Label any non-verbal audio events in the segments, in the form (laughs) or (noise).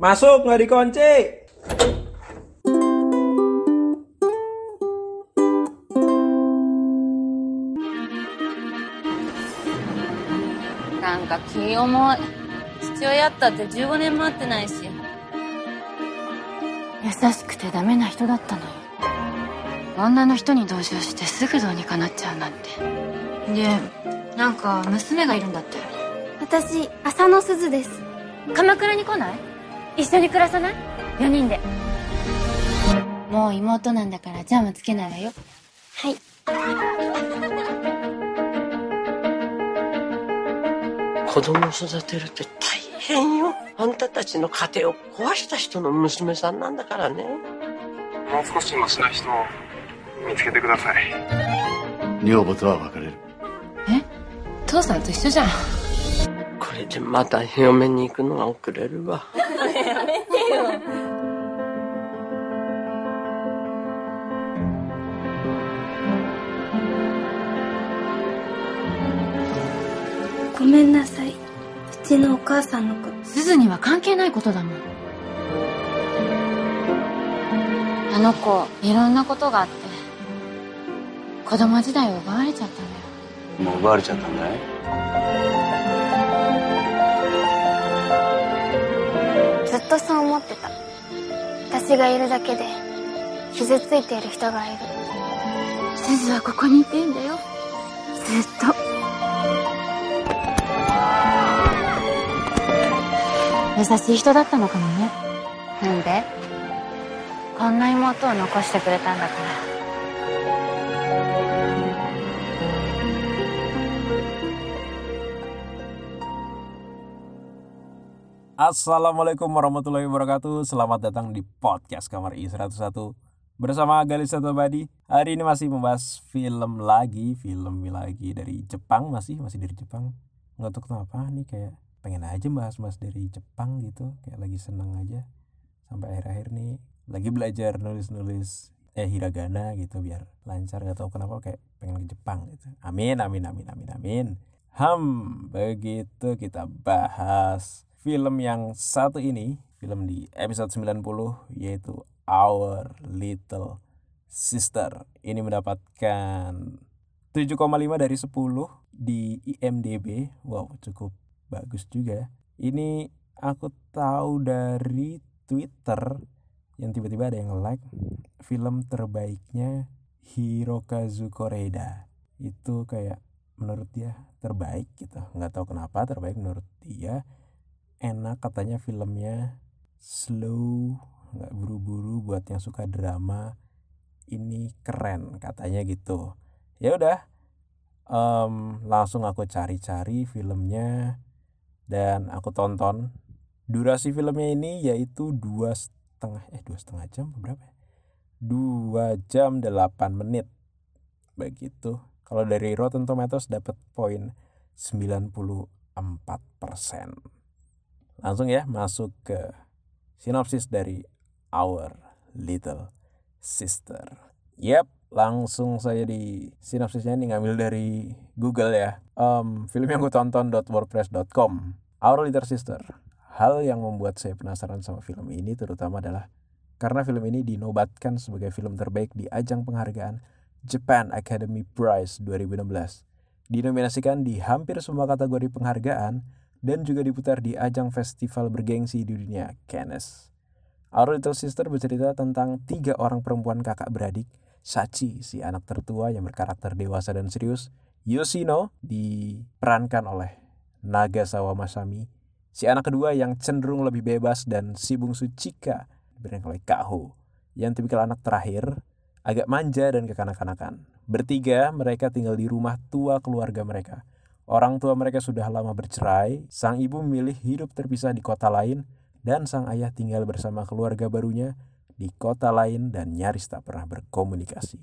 Masuk nggak dikunci. なんか気重い。父親ったって15年も会ってないし。優しくてダメな人だったのよ。女の人に同情してすぐどうにかなっちゃうなんて。で、なんか娘がいるんだって。私浅野すずです鎌倉に来ない？一緒に暮らさない ?4 人で。もう妹なんだからジャムつけないわよ。はい子供を育てるって大変よ。あんたたちの家庭を壊した人の娘さんなんだからね。もう少しマシな人を見つけてください。女房とは別れる父さんと一緒じゃん。これでまた嫁に行くのが遅れるわ。(laughs) ごめんなさいうちのお母さんのことすずには関係ないことだもん。あの子、いろんなことがあって、子供時代を奪われちゃったんだよ。もう奪われちゃったんだい？とそう思ってた私がいるだけで傷ついている人がいるすずはここにいていいんだよ。ずっと。優しい人だったのかもね。なんで？こんな妹を残してくれたんだから。Assalamualaikum warahmatullahi wabarakatuh. Selamat datang di podcast Kamar I101 bersama Galis Badi. Hari ini masih membahas film lagi, film lagi dari Jepang masih masih dari Jepang. Nggak tahu kenapa nih kayak pengen aja bahas-bahas dari Jepang gitu, kayak lagi seneng aja. Sampai akhir-akhir nih lagi belajar nulis-nulis eh hiragana gitu biar lancar nggak tahu kenapa kayak pengen ke Jepang gitu. Amin amin amin amin amin. Ham, begitu kita bahas film yang satu ini, film di episode 90 yaitu Our Little Sister. Ini mendapatkan 7,5 dari 10 di IMDb. Wow, cukup bagus juga. Ini aku tahu dari Twitter yang tiba-tiba ada yang like film terbaiknya Hirokazu Koreeda. Itu kayak menurut dia terbaik gitu. Nggak tahu kenapa terbaik menurut dia enak katanya filmnya. Slow nggak buru-buru buat yang suka drama. Ini keren katanya gitu. Ya udah em, langsung aku cari-cari filmnya dan aku tonton. Durasi filmnya ini yaitu dua setengah eh dua setengah jam apa berapa ya? dua jam delapan menit. Begitu. Kalau dari Rotten Tomatoes dapat poin 94 persen langsung ya masuk ke sinopsis dari Our Little Sister. Yap, langsung saya di sinopsisnya ini ngambil dari Google ya. Em, film yang gue tonton .wordpress.com. Our Little Sister. Hal yang membuat saya penasaran sama film ini terutama adalah karena film ini dinobatkan sebagai film terbaik di ajang penghargaan Japan Academy Prize 2016. Dinominasikan di hampir semua kategori penghargaan dan juga diputar di ajang festival bergengsi di dunia, Cannes. Our Little Sister bercerita tentang tiga orang perempuan kakak beradik, Sachi, si anak tertua yang berkarakter dewasa dan serius, Yoshino, diperankan oleh Nagasawa Masami, si anak kedua yang cenderung lebih bebas, dan si bungsu Chika, diperankan oleh Kaho, yang tipikal anak terakhir, agak manja dan kekanak-kanakan. Bertiga, mereka tinggal di rumah tua keluarga mereka. Orang tua mereka sudah lama bercerai, sang ibu memilih hidup terpisah di kota lain, dan sang ayah tinggal bersama keluarga barunya di kota lain dan nyaris tak pernah berkomunikasi.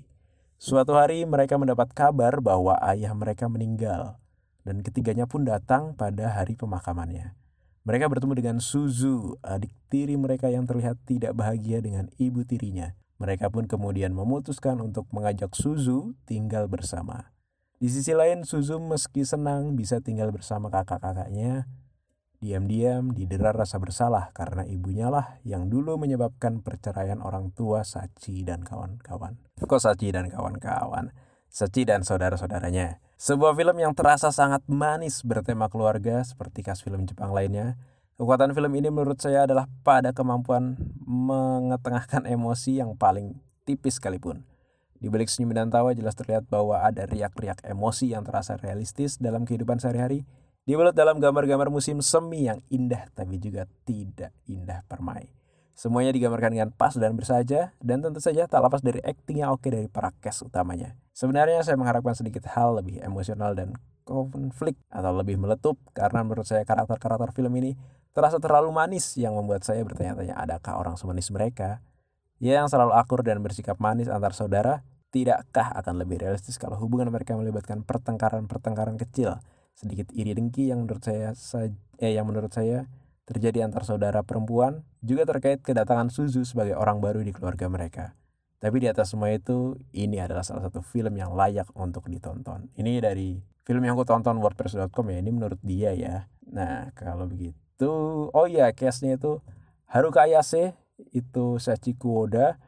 Suatu hari mereka mendapat kabar bahwa ayah mereka meninggal, dan ketiganya pun datang pada hari pemakamannya. Mereka bertemu dengan Suzu, adik tiri mereka yang terlihat tidak bahagia dengan ibu tirinya. Mereka pun kemudian memutuskan untuk mengajak Suzu tinggal bersama. Di sisi lain, Suzu meski senang bisa tinggal bersama kakak-kakaknya, Diam-diam didera rasa bersalah karena ibunya lah yang dulu menyebabkan perceraian orang tua Sachi dan kawan-kawan. Kok Sachi dan kawan-kawan? Sachi dan saudara-saudaranya. Sebuah film yang terasa sangat manis bertema keluarga seperti khas film Jepang lainnya. Kekuatan film ini menurut saya adalah pada kemampuan mengetengahkan emosi yang paling tipis sekalipun. Di balik senyum dan tawa jelas terlihat bahwa ada riak-riak emosi yang terasa realistis dalam kehidupan sehari-hari Dibalut dalam gambar-gambar musim semi yang indah tapi juga tidak indah permai. Semuanya digambarkan dengan pas dan bersaja dan tentu saja tak lepas dari akting yang oke dari para cast utamanya. Sebenarnya saya mengharapkan sedikit hal lebih emosional dan konflik atau lebih meletup karena menurut saya karakter-karakter film ini terasa terlalu manis yang membuat saya bertanya-tanya adakah orang semanis mereka yang selalu akur dan bersikap manis antar saudara tidakkah akan lebih realistis kalau hubungan mereka melibatkan pertengkaran-pertengkaran kecil sedikit iri dengki yang menurut saya eh yang menurut saya terjadi antar saudara perempuan juga terkait kedatangan Suzu sebagai orang baru di keluarga mereka. Tapi di atas semua itu, ini adalah salah satu film yang layak untuk ditonton. Ini dari film yang aku tonton wordpress.com ya, ini menurut dia ya. Nah, kalau begitu, oh iya, case-nya itu Haruka Ayase, itu Sachi Kuoda,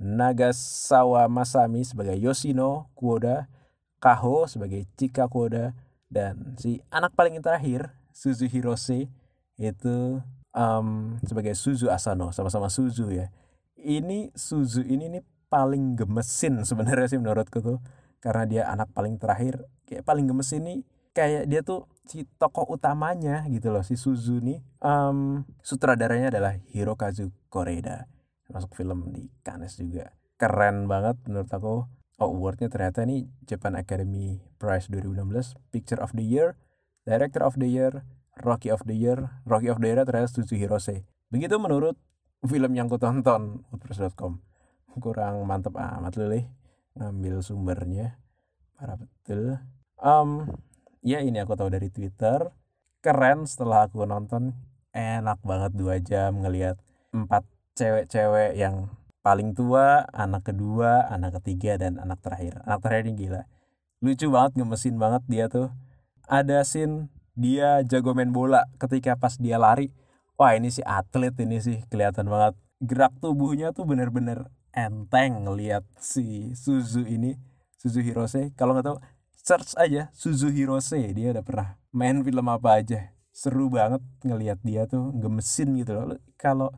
Nagasawa Masami sebagai Yoshino Kuoda, Kaho sebagai Chika Kuoda, dan si anak paling terakhir Suzu Hirose itu um, sebagai Suzu Asano sama-sama Suzu ya. Ini Suzu ini nih paling gemesin sebenarnya sih menurutku tuh karena dia anak paling terakhir. Kayak paling gemesin nih kayak dia tuh si tokoh utamanya gitu loh si Suzu nih. Um, sutradaranya adalah Hirokazu Koreda masuk film di Cannes juga. Keren banget menurut aku. Oh awardnya ternyata nih Japan Academy Prize 2016 Picture of the Year Director of the Year Rocky of the Year. Rocky of the Year ternyata Suzu Hirose. Begitu menurut film yang ku tonton Woodpress.com kurang mantep amat leleh ngambil sumbernya. Para betul. Um, ya ini aku tahu dari Twitter. Keren setelah aku nonton. Enak banget dua jam ngelihat empat cewek-cewek yang paling tua, anak kedua, anak ketiga dan anak terakhir. Anak terakhir ini gila. Lucu banget, ngemesin banget dia tuh. Ada scene dia jago main bola ketika pas dia lari. Wah ini si atlet ini sih kelihatan banget. Gerak tubuhnya tuh bener-bener enteng ngelihat si Suzu ini. Suzu Hirose. Kalau nggak tahu search aja Suzu Hirose. Dia udah pernah main film apa aja. Seru banget ngelihat dia tuh gemesin gitu loh. Kalau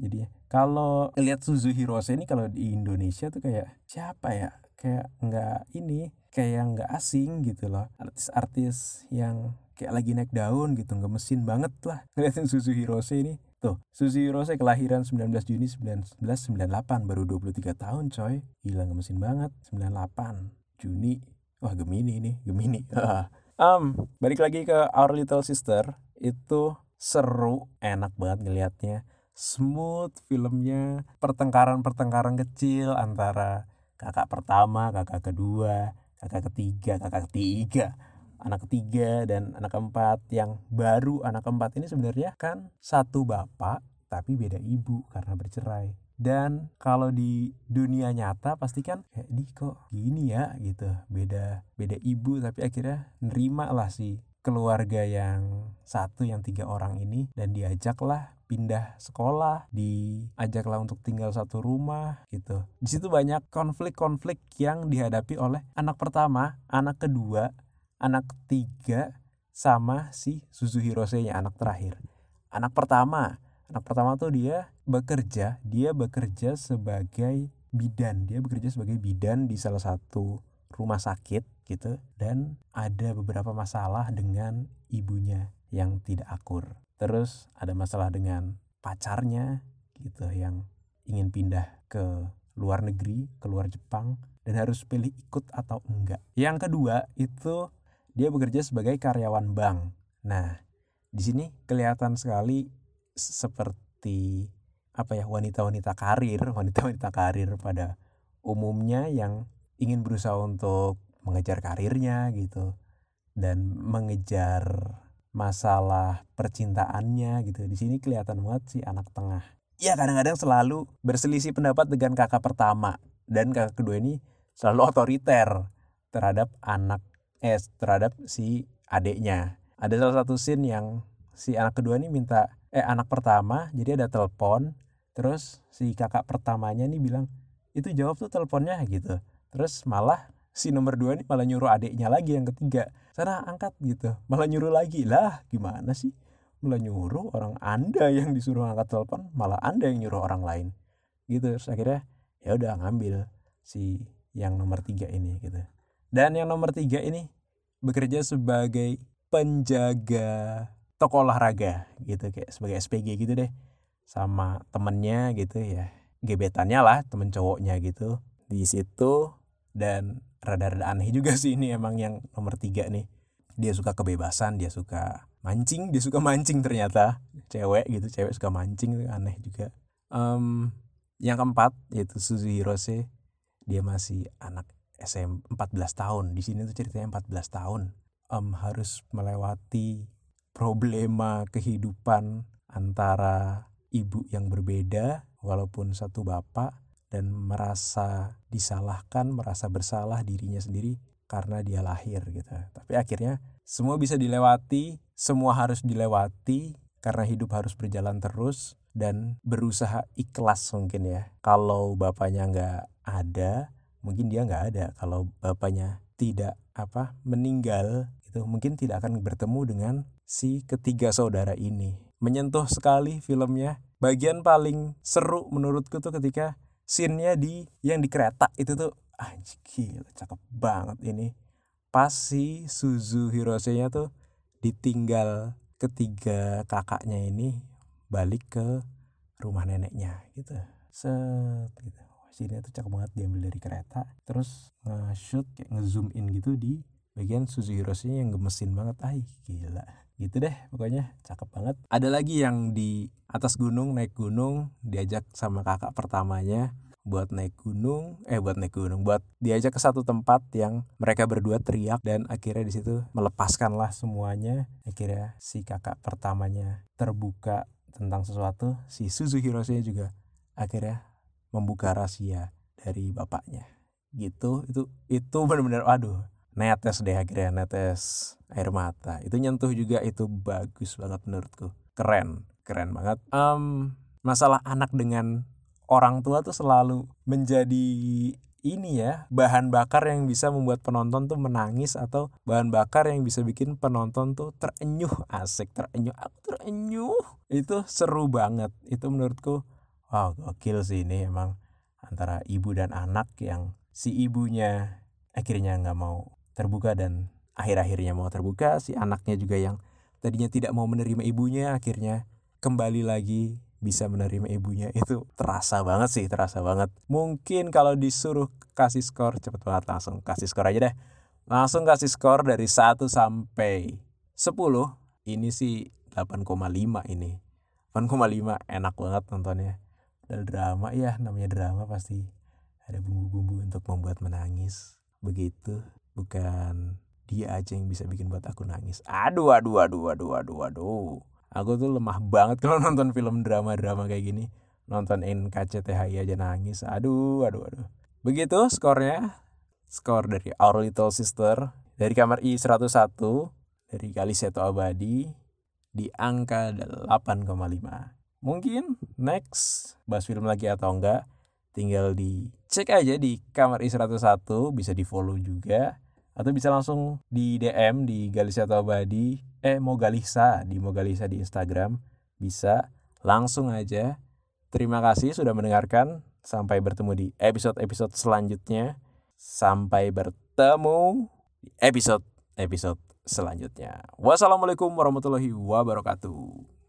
jadi kalau lihat Suzu Hirose ini kalau di Indonesia tuh kayak siapa ya? Kayak nggak ini kayak nggak asing gitu loh. Artis-artis yang kayak lagi naik daun gitu nggak mesin banget lah. (laughs) Ngeliatin Suzu Hirose ini. Tuh Suzu Hirose kelahiran 19 Juni 1998 baru 23 tahun coy. Gila mesin banget. 98 Juni. Wah Gemini nih Gemini. (laughs) Um balik lagi ke Our Little Sister. Itu seru enak banget ngelihatnya smooth filmnya pertengkaran-pertengkaran kecil antara kakak pertama, kakak kedua, kakak ketiga, kakak ketiga, anak ketiga dan anak keempat yang baru anak keempat ini sebenarnya kan satu bapak tapi beda ibu karena bercerai. Dan kalau di dunia nyata pasti kan kayak di kok gini ya gitu. Beda beda ibu tapi akhirnya nerima lah si keluarga yang satu yang tiga orang ini dan diajaklah pindah sekolah, diajaklah untuk tinggal satu rumah gitu. Di situ banyak konflik-konflik yang dihadapi oleh anak pertama, anak kedua, anak ketiga, sama si Suzu Hirose-nya anak terakhir. Anak pertama, anak pertama tuh dia bekerja, dia bekerja sebagai bidan, dia bekerja sebagai bidan di salah satu rumah sakit gitu dan ada beberapa masalah dengan ibunya yang tidak akur terus ada masalah dengan pacarnya gitu yang ingin pindah ke luar negeri, ke luar Jepang dan harus pilih ikut atau enggak. Yang kedua itu dia bekerja sebagai karyawan bank. Nah, di sini kelihatan sekali seperti apa ya wanita-wanita karir, (laughs) wanita-wanita karir pada umumnya yang ingin berusaha untuk mengejar karirnya gitu dan mengejar masalah percintaannya gitu. Di sini kelihatan banget si anak tengah. Ya kadang-kadang selalu berselisih pendapat dengan kakak pertama dan kakak kedua ini selalu otoriter terhadap anak eh terhadap si adiknya. Ada salah satu scene yang si anak kedua nih minta eh anak pertama jadi ada telepon terus si kakak pertamanya nih bilang itu jawab tuh teleponnya gitu terus malah si nomor dua nih malah nyuruh adiknya lagi yang ketiga. Sana angkat gitu. Malah nyuruh lagi. Lah gimana sih? Malah nyuruh orang anda yang disuruh angkat telepon malah anda yang nyuruh orang lain. Gitu terus akhirnya ya udah ngambil si yang nomor tiga ini gitu. Dan yang nomor tiga ini bekerja sebagai penjaga toko olahraga gitu. Kayak sebagai SPG gitu deh. Sama temennya gitu ya. Gebetannya lah temen cowoknya gitu. Di situ dan rada-rada aneh juga (laughs) sih ini emang yang nomor tiga nih. Dia suka kebebasan dia suka mancing dia suka mancing ternyata. Cewek gitu cewek suka mancing aneh juga. Um, yang keempat yaitu Suzu Hirose. Dia masih anak SM 14 tahun. Di sini tuh ceritanya 14 tahun. Um, harus melewati problema kehidupan antara ibu yang berbeda walaupun satu bapak dan merasa disalahkan, merasa bersalah dirinya sendiri karena dia lahir gitu. Tapi akhirnya semua bisa dilewati, semua harus dilewati karena hidup harus berjalan terus dan berusaha ikhlas mungkin ya. Kalau bapaknya nggak ada, mungkin dia nggak ada. Kalau bapaknya tidak apa meninggal itu mungkin tidak akan bertemu dengan si ketiga saudara ini. Menyentuh sekali filmnya. Bagian paling seru menurutku tuh ketika scene-nya di yang di kereta itu tuh anjir gila cakep banget ini. Pas si Suzu Hirose-nya tuh ditinggal ketiga kakaknya ini balik ke rumah neneknya gitu. Set gitu. Sini tuh cakep banget diambil dari kereta terus nge-shoot kayak nge-zoom in gitu di bagian Suzu Hirose yang gemesin banget ay gila gitu deh pokoknya cakep banget. Ada lagi yang di atas gunung naik gunung diajak sama kakak pertamanya buat naik gunung eh buat naik gunung buat diajak ke satu tempat yang mereka berdua teriak dan akhirnya di situ melepaskanlah semuanya. Akhirnya si kakak pertamanya terbuka tentang sesuatu si Suzu Hirose juga akhirnya membuka rahasia dari bapaknya. Gitu itu itu benar-benar aduh netes deh akhirnya netes air mata. Itu nyentuh juga itu bagus banget menurutku. Keren keren banget. Um, masalah anak dengan orang tua tuh selalu menjadi ini ya bahan bakar yang bisa membuat penonton tuh menangis atau bahan bakar yang bisa bikin penonton tuh terenyuh asik terenyuh aku terenyuh. Itu seru banget. Itu menurutku wow gokil sih ini emang antara ibu dan anak yang si ibunya akhirnya nggak mau terbuka dan akhir-akhirnya mau terbuka si anaknya juga yang tadinya tidak mau menerima ibunya akhirnya kembali lagi bisa menerima ibunya. (laughs) Itu terasa banget sih terasa banget. Mungkin kalau disuruh kasih skor cepet banget langsung kasih skor aja deh. Langsung kasih skor dari 1 sampai 10 ini sih 8,5 ini. 8,5 enak banget nontonnya. Dan drama ya namanya drama pasti. Ada bumbu-bumbu untuk membuat menangis. Begitu bukan dia aja yang bisa bikin buat aku nangis. Aduh aduh aduh aduh aduh aduh. Aku tuh lemah banget kalau (laughs) nonton film drama-drama kayak gini. Nonton NKCTHI aja nangis. Aduh aduh aduh. Begitu skornya. Skor dari Our Little Sister. Dari kamar I 101 dari Kaliseto Abadi. Di angka 8,5 mungkin next bahas film lagi atau enggak tinggal dicek aja di kamar I101 bisa di follow juga atau bisa langsung di DM di Galisa atau Abadi eh mau Galisa di mau Galisa di Instagram. Bisa langsung aja. Terima kasih sudah mendengarkan. Sampai bertemu di episode-episode selanjutnya. Sampai bertemu di episode episode selanjutnya. Wassalamualaikum warahmatullahi wabarakatuh